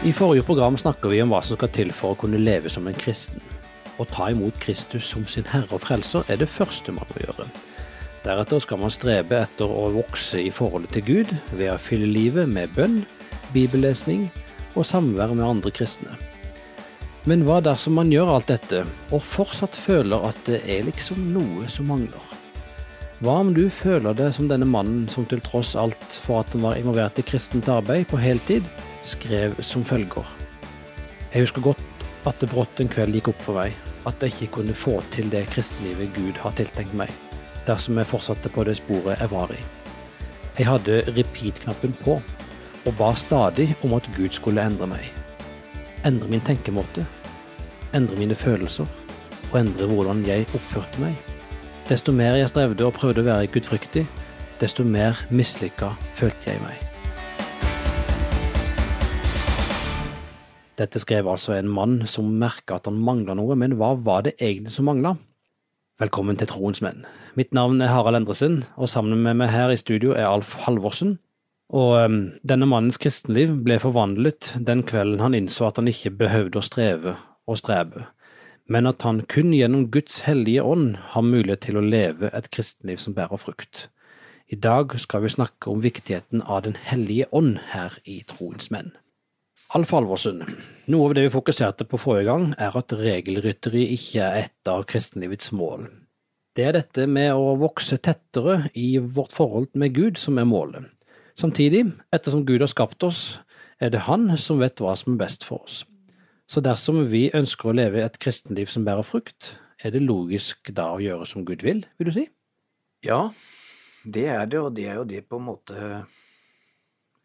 I forrige program snakka vi om hva som skal til for å kunne leve som en kristen. Å ta imot Kristus som sin herre og frelser er det første man må gjøre. Deretter skal man strebe etter å vokse i forholdet til Gud ved å fylle livet med bønn, bibellesning og samvær med andre kristne. Men hva dersom man gjør alt dette og fortsatt føler at det er liksom noe som mangler? Hva om du føler det som denne mannen som til tross alt for at han var involvert i kristent arbeid på heltid, skrev som følger. Jeg husker godt at det brått en kveld gikk opp for meg at jeg ikke kunne få til det kristenlivet Gud har tiltenkt meg, dersom jeg fortsatte på det sporet jeg var i. Jeg hadde repeat-knappen på, og ba stadig om at Gud skulle endre meg. Endre min tenkemåte, endre mine følelser, og endre hvordan jeg oppførte meg. Desto mer jeg strevde og prøvde å være gudfryktig, desto mer mislykka følte jeg meg. Dette skrev altså en mann som merka at han mangla noe, men hva var det egentlig som mangla? Velkommen til Troens menn. Mitt navn er Harald Endresen, og sammen med meg her i studio er Alf Halvorsen. Og um, denne mannens kristenliv ble forvandlet den kvelden han innså at han ikke behøvde å streve og strebe, men at han kun gjennom Guds hellige ånd har mulighet til å leve et kristenliv som bærer frukt. I dag skal vi snakke om viktigheten av Den hellige ånd her i Troens menn. Alf Alvorsen, noe av det vi fokuserte på forrige gang, er at regelrytteri ikke er et av kristenlivets mål. Det er dette med å vokse tettere i vårt forhold med Gud som er målet. Samtidig, ettersom Gud har skapt oss, er det Han som vet hva som er best for oss. Så dersom vi ønsker å leve et kristenliv som bærer frukt, er det logisk da å gjøre som Gud vil, vil du si? Ja, det er det, og det er jo det på en måte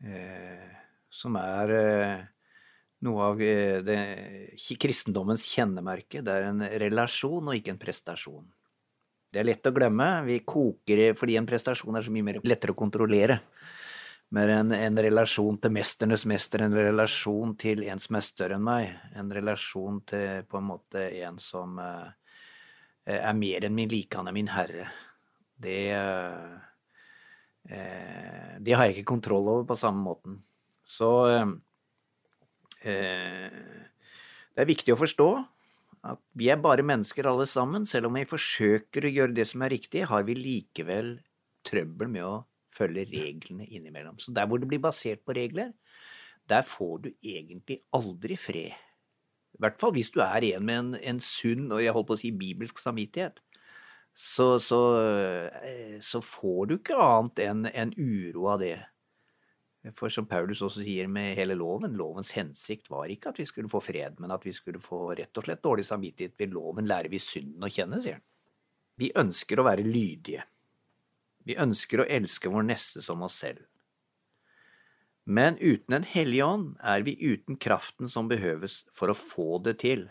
eh, som er eh, noe av eh, det, kristendommens kjennemerke. Det er en relasjon og ikke en prestasjon. Det er lett å glemme. Vi koker fordi en prestasjon er så mye mer lettere å kontrollere mer en, en, relasjon til mesternes mester, en relasjon til en som er større enn meg. En relasjon til på en måte en som uh, er mer enn min like, han er min herre. Det uh, Det har jeg ikke kontroll over på samme måten. Så uh, det er viktig å forstå at vi er bare mennesker alle sammen. Selv om vi forsøker å gjøre det som er riktig, har vi likevel trøbbel med å følge reglene innimellom. Så der hvor det blir basert på regler, der får du egentlig aldri fred. I hvert fall hvis du er en med en, en sunn og jeg holdt på å si bibelsk samvittighet. Så, så, eh, så får du ikke annet enn en uro av det. For som Paulus også sier med hele loven, lovens hensikt var ikke at vi skulle få fred, men at vi skulle få rett og slett dårlig samvittighet. Ved loven lærer vi synden å kjenne, sier han. Vi ønsker å være lydige. Vi ønsker å elske vår neste som oss selv. Men uten Den hellige ånd er vi uten kraften som behøves for å få det til.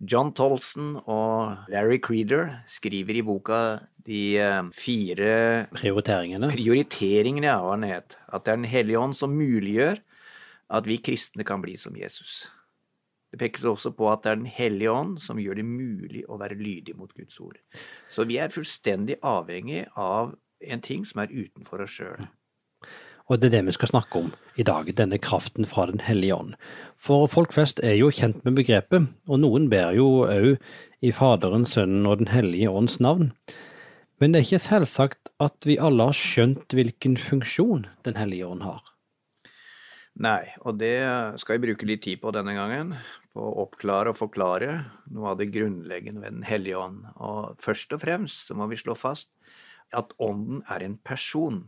John Tolson og Larry Creeder skriver i boka de eh, fire Prioriteringene. Prioriteringene, ja, hva den het. At det er Den hellige ånd som muliggjør at vi kristne kan bli som Jesus. Det pekes også på at det er Den hellige ånd som gjør det mulig å være lydig mot Guds ord. Så vi er fullstendig avhengig av en ting som er utenfor oss sjøl. Og det er det vi skal snakke om i dag, denne kraften fra Den hellige ånd. For folk flest er jo kjent med begrepet, og noen ber jo òg i Faderen, Sønnen og Den hellige ånds navn. Men det er ikke selvsagt at vi alle har skjønt hvilken funksjon Den hellige ånd har. Nei, og det skal jeg bruke litt tid på denne gangen på å oppklare og forklare noe av det grunnleggende ved Den hellige ånd. Og først og fremst så må vi slå fast at ånden er en person.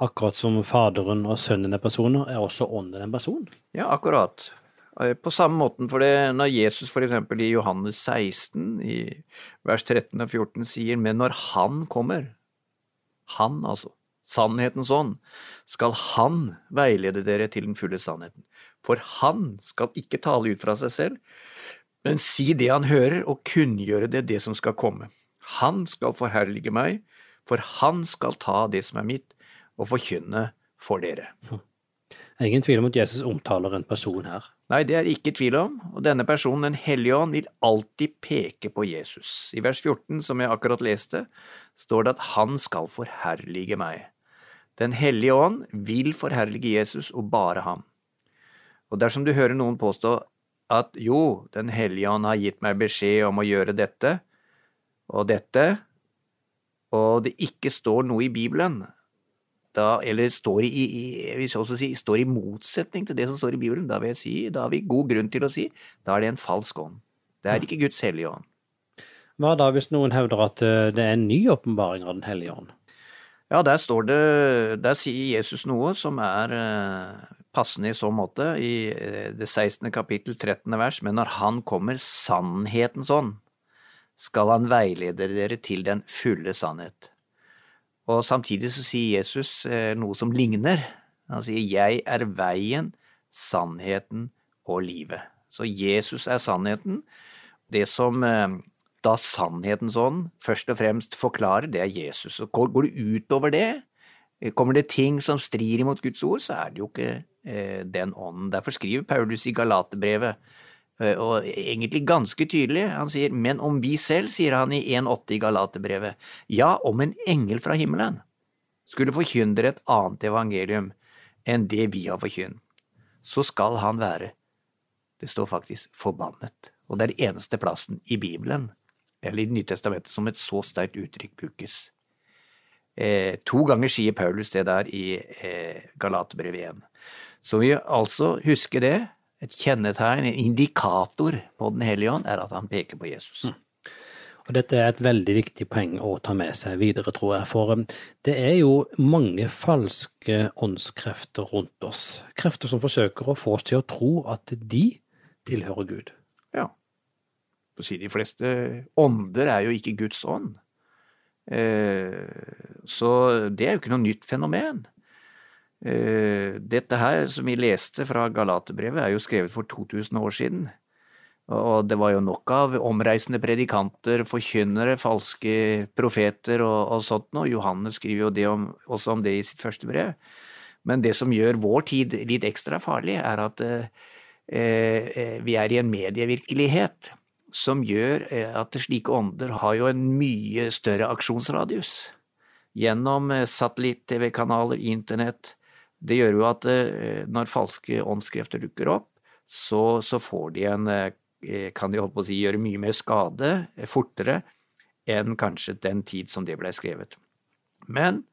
Akkurat som Faderen og Sønnen er personer, er også ånden en person? Ja, akkurat. På samme måten, for det når Jesus for eksempel i Johannes 16, i vers 13 og 14 sier, men når Han kommer, Han altså, sannhetens ånd, skal Han veilede dere til den fulle sannheten for han skal ikke tale ut fra seg selv, men si det han hører, og kunngjøre det det som skal komme. Han skal forherlige meg, for han skal ta det som er mitt, og forkynne for dere. Er ingen tvil om at Jesus omtaler en person her. Nei, det er ikke tvil om, og denne personen, Den hellige ånd, vil alltid peke på Jesus. I vers 14, som jeg akkurat leste, står det at han skal forherlige meg. Den hellige ånd vil forherlige Jesus, og bare ham. Og dersom du hører noen påstå at jo, Den hellige ånd har gitt meg beskjed om å gjøre dette og dette, og det ikke står noe i Bibelen, da, eller står i, i, jeg også si, står i motsetning til det som står i Bibelen, da vil jeg si, da har vi god grunn til å si da er det en falsk ånd. Det er ikke Guds hellige ånd. Hva da hvis noen hevder at eh, det er en ny åpenbaring av Den hellige ånd? Ja, der står det Der sier Jesus noe som er eh, passende i så måte, i eh, det 16. kapittel, 13. vers, men når Han kommer, sannhetens ånd, skal Han veilede dere til den fulle sannhet. Og samtidig så sier Jesus noe som ligner. Han sier, Jeg er veien, sannheten og livet. Så Jesus er sannheten. Det som da sannhetens ånd først og fremst forklarer, det er Jesus. Og går det utover det, kommer det ting som strir imot Guds ord, så er det jo ikke eh, den ånden. Derfor skriver Paulus i Galaterbrevet, eh, og egentlig ganske tydelig, han sier, men om vi selv, sier han i 1,8 i Galaterbrevet, ja, om en engel fra himmelen skulle forkynne et annet evangelium enn det vi har forkynt, så skal han være, det står faktisk, forbannet. Og det er den eneste plassen i Bibelen eller i Nytestamentet, som et så sterkt uttrykk brukes. Eh, to ganger sier Paulus det der i eh, Galaterbrevet 1. Så vi altså husker det. Et kjennetegn, en indikator på Den hellige ånd, er at han peker på Jesus. Mm. Og Dette er et veldig viktig poeng å ta med seg videre, tror jeg. For um, det er jo mange falske åndskrefter rundt oss. Krefter som forsøker å få oss til å tro at de tilhører Gud. Ja si, de fleste ånder er jo ikke Guds ånd. Eh, så det er jo ikke noe nytt fenomen. Eh, dette her som vi leste fra Galaterbrevet, er jo skrevet for 2000 år siden. Og det var jo nok av omreisende predikanter, forkynnere, falske profeter og, og sånt noe. Johannes skriver jo om, også om det i sitt første brev. Men det som gjør vår tid litt ekstra farlig, er at eh, eh vi er i en medievirkelighet som gjør eh, at slike ånder har jo en mye større aksjonsradius. Gjennom satellitt-TV-kanaler, internett. Det gjør jo at eh, når falske åndskrefter dukker opp, så, så får de en Kan de holde på å si gjøre mye mer skade fortere enn kanskje den tid som det blei skrevet. Men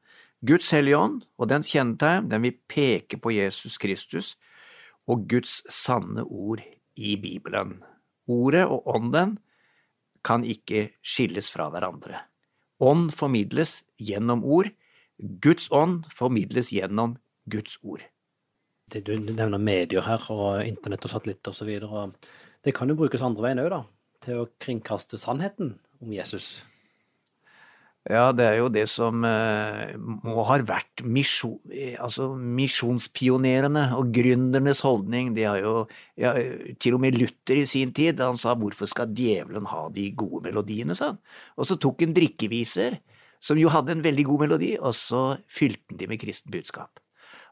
Guds hellige ånd og dens kjennetegn, den vil peke på Jesus Kristus og Guds sanne ord i Bibelen. Ordet og ånden kan ikke skilles fra hverandre. Ånd formidles gjennom ord, Guds ånd formidles gjennom Guds ord. Det du nevner medier her, og internett og satellitter osv., det kan jo brukes andre veien òg, da, til å kringkaste sannheten om Jesus. Ja, det er jo det som eh, må ha vært misjon, altså misjonspionerene og gründernes holdning. De har jo ja, Til og med Luther i sin tid, han sa 'hvorfor skal djevelen ha de gode melodiene', sa han. Og så tok han drikkeviser, som jo hadde en veldig god melodi, og så fylte han de med kristen budskap.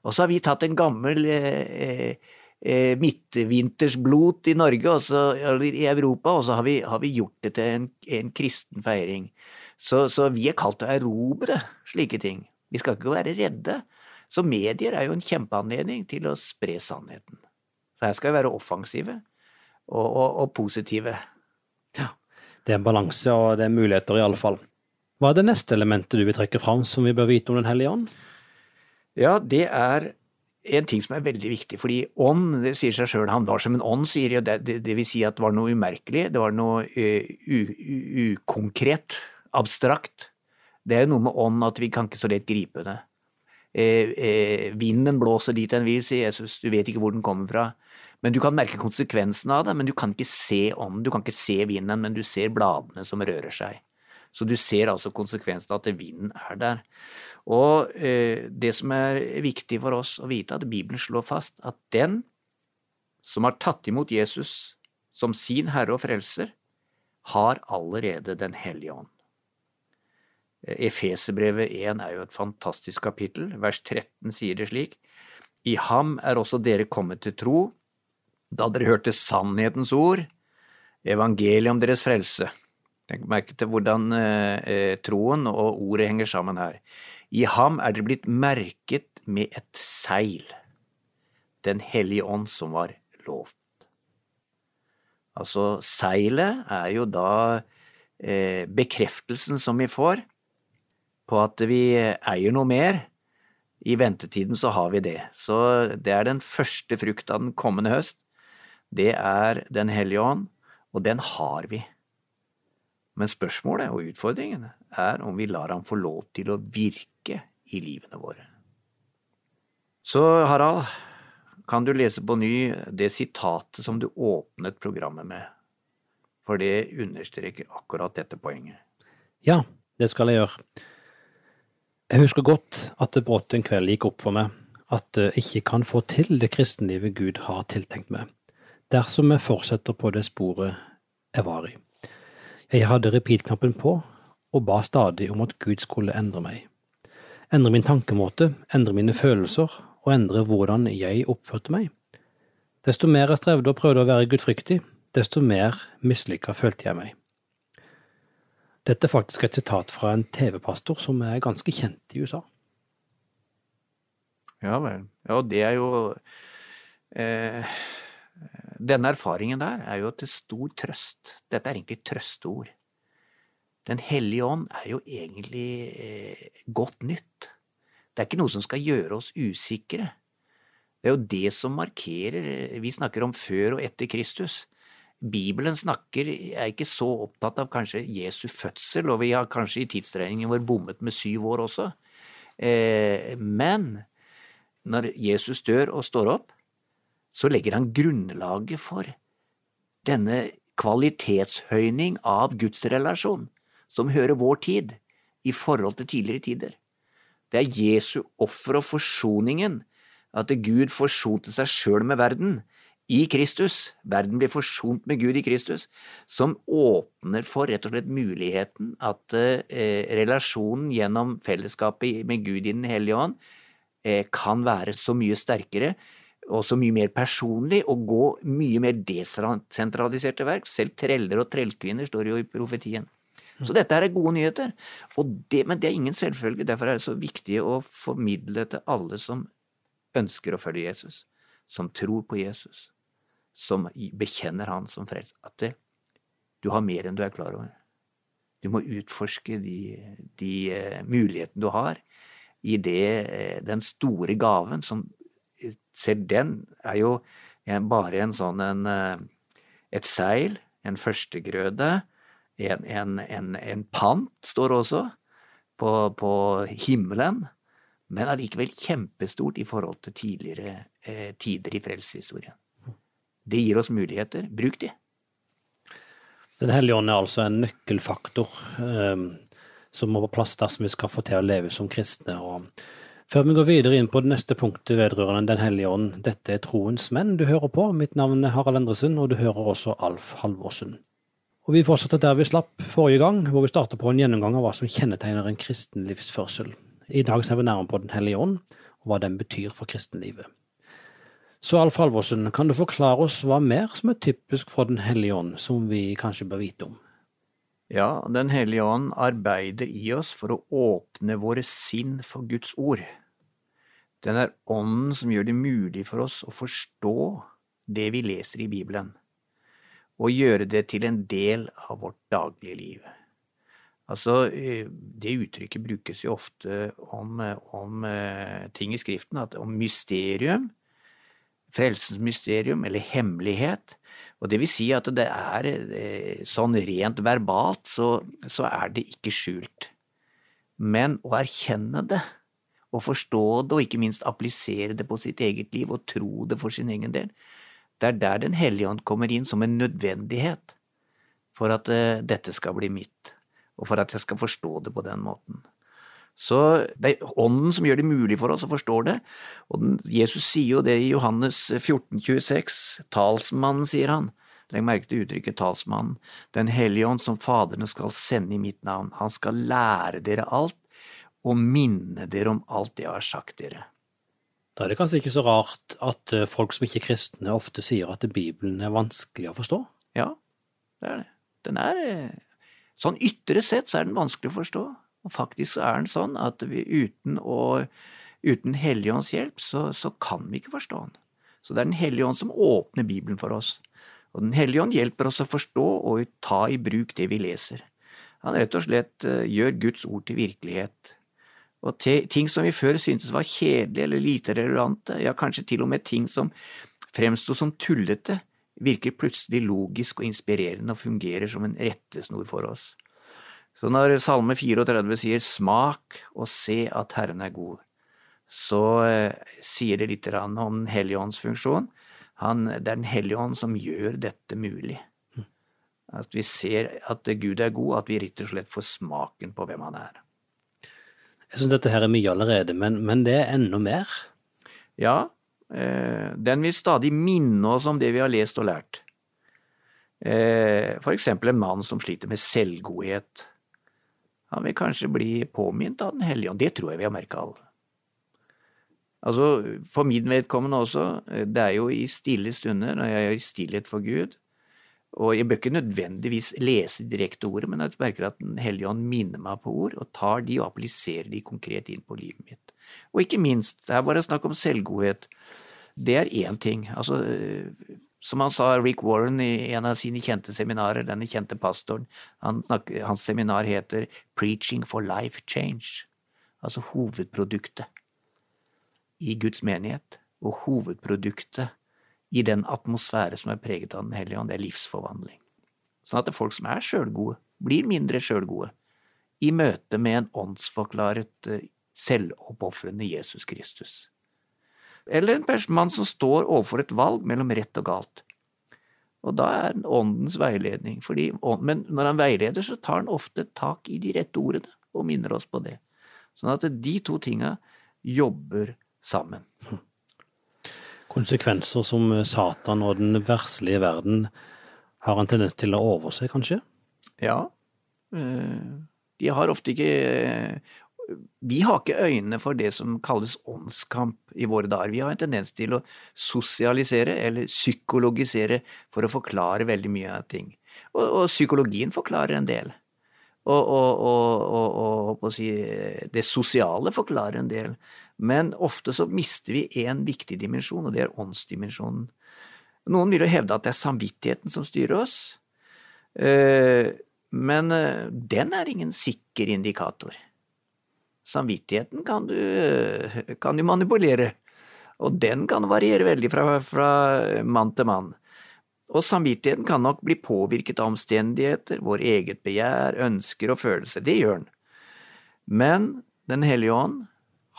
Og så har vi tatt en gammel eh, eh, midtvintersblot i Norge, også, eller i Europa, og så har vi, har vi gjort det til en, en kristen feiring. Så, så vi er kalt å erobre slike ting. Vi skal ikke være redde. Så medier er jo en kjempeanledning til å spre sannheten. Så her skal vi være offensive og, og, og positive. Ja, det er en balanse, og det er muligheter i alle fall. Hva er det neste elementet du vil trekke fram som vi bør vite om Den hellige ånd? Ja, det er en ting som er veldig viktig, fordi ånd, det sier seg sjøl, han var som en ånd, sier jo det, det, det, vil si at det var noe umerkelig, det var noe uh, ukonkret abstrakt. Det er jo noe med ånd at vi kan ikke så lett gripe det. Eh, eh, vinden blåser dit den vil, sier Jesus, du vet ikke hvor den kommer fra. Men du kan merke konsekvensen av det, men du kan ikke se ånden, du kan ikke se vinden, men du ser bladene som rører seg. Så du ser altså konsekvensen av at vinden er der. Og eh, det som er viktig for oss å vite, at Bibelen slår fast at den som har tatt imot Jesus som sin Herre og Frelser, har allerede Den hellige ånd. Efeserbrevet 1 er jo et fantastisk kapittel. Vers 13 sier det slik. I ham er også dere kommet til tro, da dere hørte sannhetens ord, evangeliet om deres frelse. Tenk merke til hvordan eh, eh, troen og ordet henger sammen her. I ham er dere blitt merket med et seil. Den hellige ånd som var lovt. Altså, seilet er jo da eh, bekreftelsen som vi får på at vi eier noe mer. I ventetiden så har vi det. Så det er den første frukt av den kommende høst. Det er Den hellige ånd, og den har vi. Men spørsmålet og utfordringen er om vi lar ham få lov til å virke i livene våre. Så Harald, kan du lese på ny det sitatet som du åpnet programmet med, for det understreker akkurat dette poenget. Ja, det skal jeg gjøre. Jeg husker godt at det brått en kveld gikk opp for meg at jeg ikke kan få til det kristenlivet Gud har tiltenkt meg, dersom jeg fortsetter på det sporet jeg var i. Jeg hadde repeat-knappen på og ba stadig om at Gud skulle endre meg. Endre min tankemåte, endre mine følelser og endre hvordan jeg oppførte meg. Desto mer jeg strevde og prøvde å være gudfryktig, desto mer mislykka følte jeg meg. Dette er faktisk et sitat fra en TV-pastor som er ganske kjent i USA. Ja vel. Ja, det er jo eh, Denne erfaringen der er jo til stor trøst. Dette er egentlig trøsteord. Den hellige ånd er jo egentlig eh, godt nytt. Det er ikke noe som skal gjøre oss usikre. Det er jo det som markerer Vi snakker om før og etter Kristus. Bibelen snakker, er ikke så opptatt av kanskje Jesu fødsel, og vi har kanskje i tidsregningen vår bommet med syv år også. Eh, men når Jesus dør og står opp, så legger han grunnlaget for denne kvalitetshøyning av Guds relasjon, som hører vår tid, i forhold til tidligere tider. Det er Jesu offer og forsoningen, at Gud forsonte seg sjøl med verden i Kristus, verden blir forsont med Gud i Kristus, som åpner for rett og slett muligheten at eh, relasjonen gjennom fellesskapet med Gud i Den hellige ånd eh, kan være så mye sterkere og så mye mer personlig og gå mye mer desentralisert til verk. Selv treller og trellkvinner står jo i profetien. Så dette er gode nyheter. Det, men det er ingen selvfølge. Derfor er det så viktig å formidle til alle som ønsker å følge Jesus, som tror på Jesus, som bekjenner Han som frelst, at det, du har mer enn du er klar over. Du må utforske de, de uh, mulighetene du har i det, uh, den store gaven som Selv den er jo bare en sånn en, uh, et seil, en førstegrøde, en, en, en, en pant står også på, på himmelen, men allikevel kjempestort i forhold til tidligere eh, tider i frelseshistorien. Det gir oss muligheter. Bruk de. Den hellige ånd er altså en nøkkelfaktor eh, som må på plass dersom vi skal få til å leve som kristne. og før vi går videre inn på det neste punktet vedrørende Den hellige ånd, dette er Troens menn du hører på. Mitt navn er Harald Endresen, og du hører også Alf Halvorsen. Og Vi fortsetter der vi slapp forrige gang, hvor vi starter på en gjennomgang av hva som kjennetegner en kristen livsførsel. I dag ser vi nærmere på Den hellige ånd, og hva den betyr for kristenlivet. Så Alf Halvorsen, kan du forklare oss hva mer som er typisk for Den hellige ånd, som vi kanskje bør vite om? Ja, Den hellige ånd arbeider i oss for å åpne våre sinn for Guds ord. Den er ånden som gjør det mulig for oss å forstå det vi leser i Bibelen og gjøre det til en del av vårt daglige liv. Altså, eh, det uttrykket brukes jo ofte om, om eh, ting i Skriften, at om mysterium, frelsens mysterium eller hemmelighet, og det vil si at det er eh, sånn rent verbalt, så, så er det ikke skjult. Men å erkjenne det, og forstå det, og ikke minst applisere det på sitt eget liv og tro det for sin egen del, det er der Den hellige ånd kommer inn som en nødvendighet for at uh, dette skal bli mitt, og for at jeg skal forstå det på den måten. Så det er Ånden som gjør det mulig for oss å forstå det, og Jesus sier jo det i Johannes 14, 26, talsmannen, sier han. Legg merke til uttrykket talsmannen. Den hellige ånd som Faderne skal sende i mitt navn, han skal lære dere alt og minne dere om alt jeg har sagt dere. Da er det kanskje ikke så rart at eh, folk som ikke er kristne, ofte sier at Bibelen er vanskelig å forstå? Ja, det er det. Den er eh, Sånn ytre sett så er den vanskelig å forstå, og faktisk er den sånn at vi uten, uten Helligånds hjelp så, så, kan vi ikke forstå den. Så det er Den hellige ånd som åpner Bibelen for oss. Og Den hellige ånd hjelper oss å forstå og ta i bruk det vi leser. Han rett og slett eh, gjør Guds ord til virkelighet. Og ting som vi før syntes var kjedelige eller lite relevante, ja, kanskje til og med ting som fremsto som tullete, virker plutselig logisk og inspirerende og fungerer som en rettesnor for oss. Så når Salme 34 sier smak og se at Herren er god, så eh, sier det litt om Den hellige ånds funksjon. Han, det er Den hellige ånd som gjør dette mulig. At vi ser at Gud er god, at vi rett og slett får smaken på hvem han er. Jeg syns dette her er mye allerede, men, men det er enda mer? Ja, eh, den vil stadig minne oss om det vi har lest og lært. Eh, for eksempel en mann som sliter med selvgodhet. Han vil kanskje bli påminnet av Den hellige ånd. Det tror jeg vi har merka alle. Altså, for min vedkommende også, eh, det er jo i stille stunder, når jeg gjør stillhet for Gud, og jeg bør ikke nødvendigvis lese direkte ordet, men jeg merker at Den hellige ånd minner meg på ord, og tar de og appliserer de konkret inn på livet mitt. Og ikke minst, her var det snakk om selvgodhet. Det er én ting. Altså, som han sa, Rick Warren i en av sine kjente seminarer, denne kjente pastoren, han, hans seminar heter Preaching for Life Change, altså hovedproduktet i Guds menighet, og hovedproduktet i den atmosfære som er preget av Den hellige ånd, det er livsforvandling. Sånn at det er folk som er sjølgode, blir mindre sjølgode i møte med en åndsforklaret, eh, selvoppofrende Jesus Kristus. Eller en mann som står overfor et valg mellom rett og galt. Og da er den åndens veiledning, fordi, men når han veileder, så tar han ofte tak i de rette ordene og minner oss på det. Sånn at de to tinga jobber sammen. Konsekvenser som Satan og den verslige verden har en tendens til å overse, kanskje? Ja. Eh, de har ofte ikke Vi har ikke øynene for det som kalles åndskamp i våre dager. Vi har en tendens til å sosialisere eller psykologisere for å forklare veldig mye av ting. Og, og psykologien forklarer en del. Og, og, og, si, det sosiale forklarer en del. Men ofte så mister vi én viktig dimensjon, og det er åndsdimensjonen. Noen vil jo hevde at det er samvittigheten som styrer oss, eh, men eh, den er ingen sikker indikator. Samvittigheten kan du, kan du manipulere, og den kan variere veldig fra, fra mann til mann. Og samvittigheten kan nok bli påvirket av omstendigheter, vår eget begjær, ønsker og følelser. Det gjør den. Men Den hellige ånd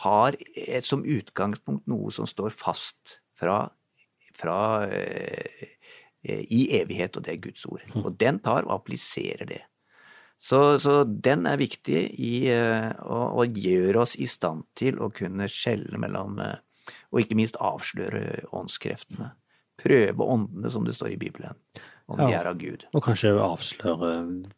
har et, som utgangspunkt noe som står fast fra, fra eh, i evighet, og det er Guds ord. Hm. Og den tar og appliserer det. Så, så den er viktig i uh, å, å, gjøre oss i stand til å kunne skjelle mellom uh, Og ikke minst avsløre åndskreftene. Prøve åndene, som det står i Bibelen, om ja, de er av Gud. Og kanskje avsløre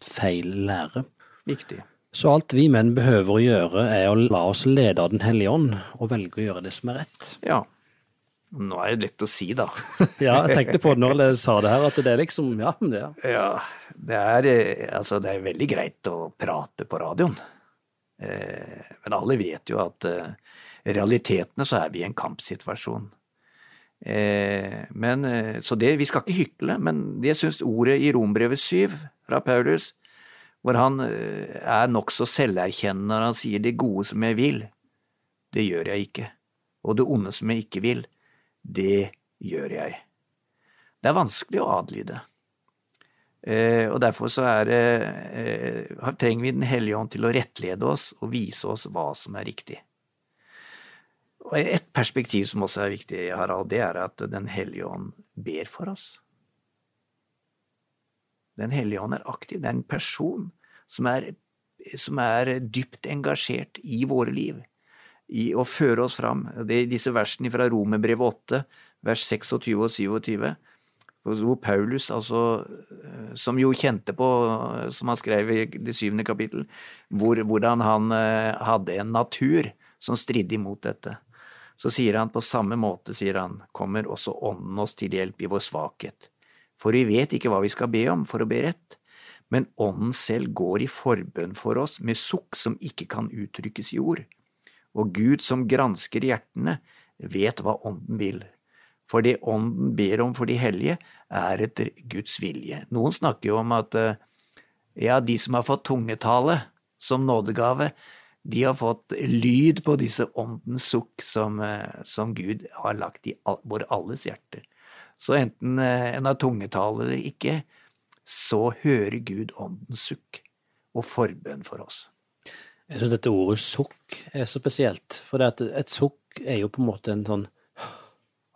feil lære. Viktig. Så alt vi menn behøver å gjøre, er å la oss lede av Den hellige ånd, og velge å gjøre det som er rett. Ja. Nå er det lett å si, da. ja, jeg tenkte på det når jeg sa det her, at det er liksom Ja, det er Ja, det er, eh, altså, det er veldig greit å prate på radioen. Eh, men alle vet jo at eh, realitetene så er vi i en kampsituasjon. Men, så det, vi skal ikke hykle, men jeg syns ordet i Rombrevet 7 fra Paulus hvor han eh, er nokså selverkjennende når han sier det gode som jeg vil, det gjør jeg ikke, og det onde som jeg ikke vil, det gjør jeg. Det er vanskelig å adlyde. Eh, og derfor så er eh, trenger vi Den hellige ånd til å rettlede oss og vise oss hva som er riktig. Og Et perspektiv som også er viktig, Harald, det er at Den hellige ånd ber for oss. Den hellige ånd er aktiv. Det er en person som er, som er dypt engasjert i våre liv, i å føre oss fram. Det er disse versene fra Romerbrevet 8, vers 26 og 27, hvor Paulus, altså, som jo kjente på, som han skrev i det syvende kapittel, hvor, hvordan han eh, hadde en natur som stridde imot dette. Så sier han på samme måte, sier han, kommer også Ånden oss til hjelp i vår svakhet. For vi vet ikke hva vi skal be om for å be rett, men Ånden selv går i forbønn for oss med sukk som ikke kan uttrykkes i ord. Og Gud som gransker hjertene, vet hva Ånden vil, For det Ånden ber om for de hellige, er etter Guds vilje. Noen snakker jo om at eh, ja, de som har fått tungetale som nådegave, de har fått lyd på disse åndens sukk som, eh, som Gud har lagt i all, vår alles hjerter. Så enten eh, en har tungetale eller ikke, så hører Gud åndens sukk og forbønn for oss. Jeg syns dette ordet sukk er så spesielt, for et sukk er jo på en måte en sånn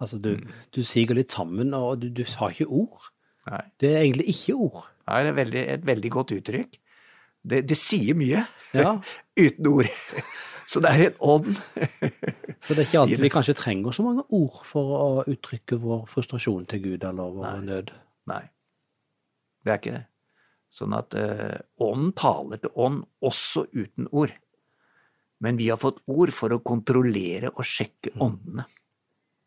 Altså, du, mm. du siger litt sammen, og du, du har ikke ord. Nei. Det er egentlig ikke ord. Nei, det er veldig, et veldig godt uttrykk. Det, det sier mye ja. uten ord. Så det er en ånd. så det er ikke alltid vi kanskje trenger så mange ord for å uttrykke vår frustrasjon til Gud eller vår Nei. nød. Nei, det er ikke det. Sånn at eh, ånden taler til ånd også uten ord. Men vi har fått ord for å kontrollere og sjekke mm. åndene.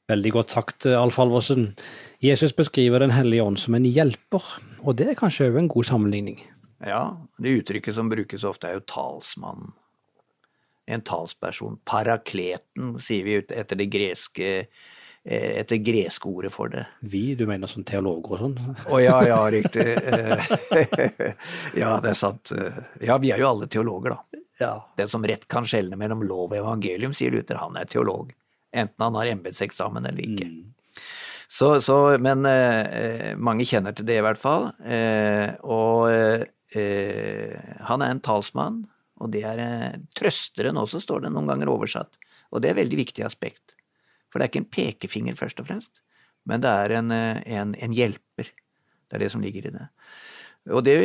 Veldig godt sagt, Alf Halvorsen. Jesus beskriver Den hellige ånd som en hjelper, og det er kanskje òg en god sammenligning? Ja, det uttrykket som brukes ofte er jo talsmann. En talsperson. Parakleten, sier vi etter det greske etter greske ordet for det. Vi? Du mener som teologer og sånn? Å oh, ja, ja, riktig. ja, det er sant. Ja, vi er jo alle teologer, da. Ja. Den som rett kan skjelne mellom lov og evangelium, sier Luther, han er teolog. Enten han har embetseksamen eller ikke. Mm. Så, så, men eh, mange kjenner til det, i hvert fall. Eh, og eh, han er en talsmann, og det er eh, trøsteren også, står det noen ganger oversatt. Og det er et veldig viktig aspekt. For det er ikke en pekefinger, først og fremst, men det er en, eh, en, en hjelper. Det er det som ligger i det. Og det,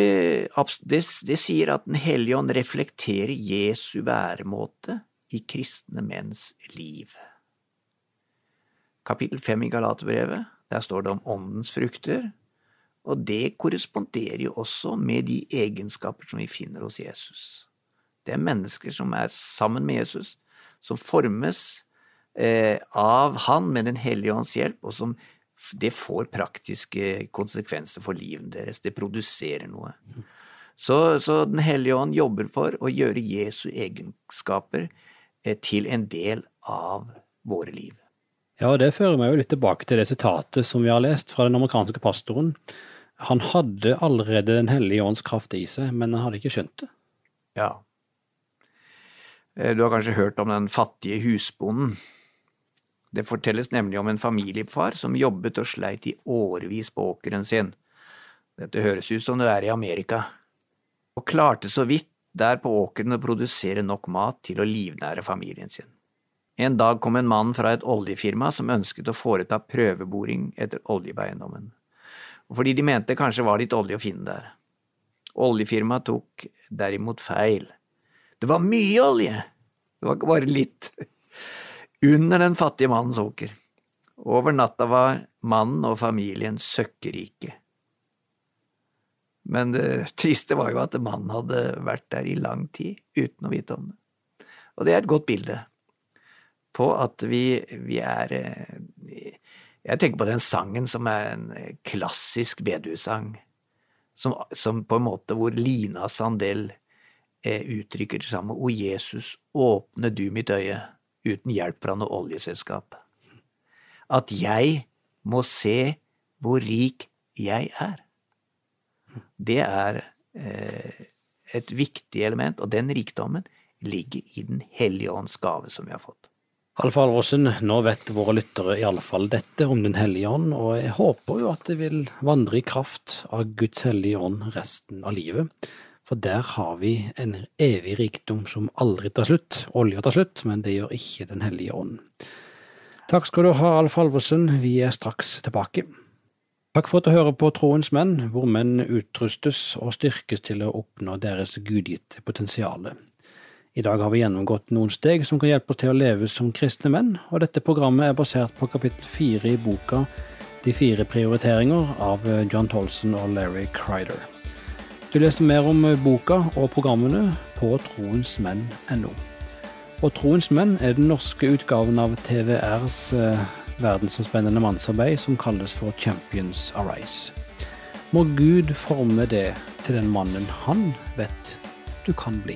det, det sier at Den hellige ånd reflekterer Jesu væremåte i kristne menns liv. Kapittel fem i Galaterbrevet, der står det om åndens frukter, og det korresponderer jo også med de egenskaper som vi finner hos Jesus. Det er mennesker som er sammen med Jesus, som formes av Han med Den hellige ånds hjelp, og som det får praktiske konsekvenser for livet deres. Det produserer noe. Så, så Den hellige ånd jobber for å gjøre Jesu egenskaper eh, til en del av våre liv. Ja, og det fører meg jo litt tilbake til det sitatet som vi har lest fra den amerikanske pastoren. Han hadde allerede Den hellige ånds kraft i seg, men han hadde ikke skjønt det. Ja. Eh, du har kanskje hørt om den fattige husbonden det fortelles nemlig om en familiefar som jobbet og sleit i årevis på åkeren sin. Dette høres ut som det er i Amerika, og klarte så vidt der på åkeren å produsere nok mat til å livnære familien sin. En dag kom en mann fra et oljefirma som ønsket å foreta prøveboring etter olje fordi de mente kanskje var litt olje å finne der. Oljefirmaet tok derimot feil. Det var mye olje, det var ikke bare litt under den fattige mannens åker. Over natta var mannen og familien søkkrike. Men det triste var jo at mannen hadde vært der i lang tid uten å vite om det. Og det er et godt bilde på at vi, vi er Jeg tenker på den sangen som er en klassisk bedehussang, som, som, på en måte hvor Lina Sandel eh, uttrykker det samme. O Jesus, åpne du mitt øye uten hjelp fra noe oljeselskap. At jeg må se hvor rik jeg er. Det er eh, et viktig element, og den rikdommen ligger i Den hellige ånds gave som vi har fått. Alf Alvorsen, nå vet våre lyttere i alle fall dette om Den hellige ånd, og jeg håper jo at det vil vandre i kraft av Guds hellige ånd resten av livet. For der har vi en evig rikdom som aldri tar slutt. Olja tar slutt, men det gjør ikke Den hellige ånd. Takk skal du ha, Alf Alvorsen. Vi er straks tilbake. Takk for at du hører på Troens menn, hvor menn utrustes og styrkes til å oppnå deres gudgitte potensial. I dag har vi gjennomgått noen steg som kan hjelpe oss til å leve som kristne menn, og dette programmet er basert på kapittel fire i boka De fire prioriteringer av John Tolson og Larry Crider. Du leser mer om eh, boka og programmene på troensmenn.no. Og Troens menn er den norske utgaven av TVRs eh, verdensomspennende mannsarbeid som kalles for Champions Arise. Må Gud forme det til den mannen han vet du kan bli.